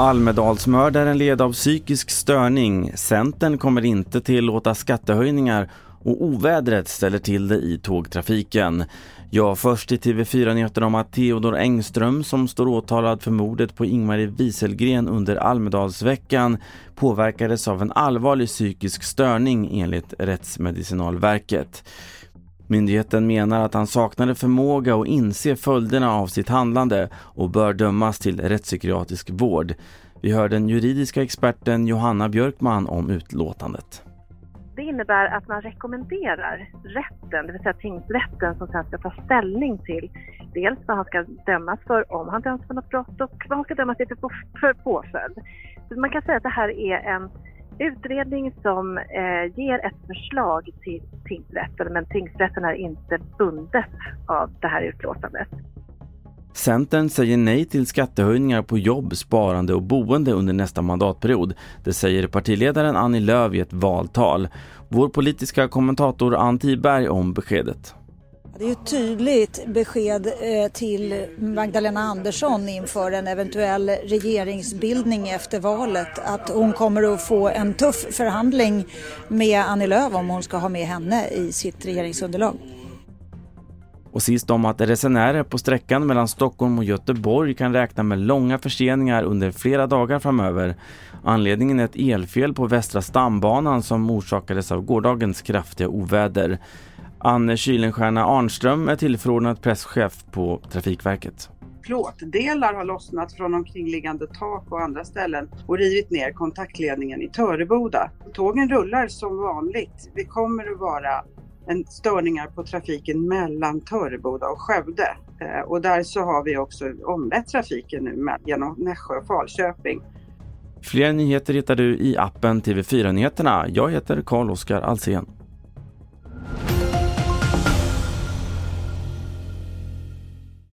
Almedalsmördaren led av psykisk störning. Centern kommer inte tillåta skattehöjningar och ovädret ställer till det i tågtrafiken. Ja, först i TV4-nyheterna om att Theodor Engström som står åtalad för mordet på Ingmarie Wieselgren under Almedalsveckan påverkades av en allvarlig psykisk störning enligt Rättsmedicinalverket. Myndigheten menar att han saknade förmåga att inse följderna av sitt handlande och bör dömas till rättspsykiatrisk vård. Vi hör den juridiska experten Johanna Björkman om utlåtandet. Det innebär att man rekommenderar rätten, det vill säga tingsrätten som sen ska ta ställning till dels vad han ska dömas för om han döms för något brott och vad han ska dömas till för påföljd. Så man kan säga att det här är en utredning som eh, ger ett förslag till tingsrätten men tingsrätten är inte bundet av det här utlåtandet. Centern säger nej till skattehöjningar på jobb, sparande och boende under nästa mandatperiod. Det säger partiledaren Annie Lööf i ett valtal. Vår politiska kommentator Ann Tiberg om beskedet. Det är ett tydligt besked eh, till Magdalena Andersson inför en eventuell regeringsbildning efter valet att hon kommer att få en tuff förhandling med Annie Lööf om hon ska ha med henne i sitt regeringsunderlag. Och sist om att resenärer på sträckan mellan Stockholm och Göteborg kan räkna med långa förseningar under flera dagar framöver. Anledningen är ett elfel på Västra stambanan som orsakades av gårdagens kraftiga oväder. Anne Kylenstierna Arnström är tillförordnad presschef på Trafikverket. Plåtdelar har lossnat från omkringliggande tak och andra ställen och rivit ner kontaktledningen i Töreboda. Tågen rullar som vanligt. Det kommer att vara en störningar på trafiken mellan Töreboda och Skövde. Eh, och där så har vi också omlett trafiken nu genom Nässjö och Falköping. Fler nyheter hittar du i appen TV4 Nyheterna. Jag heter Carl-Oskar Alsen.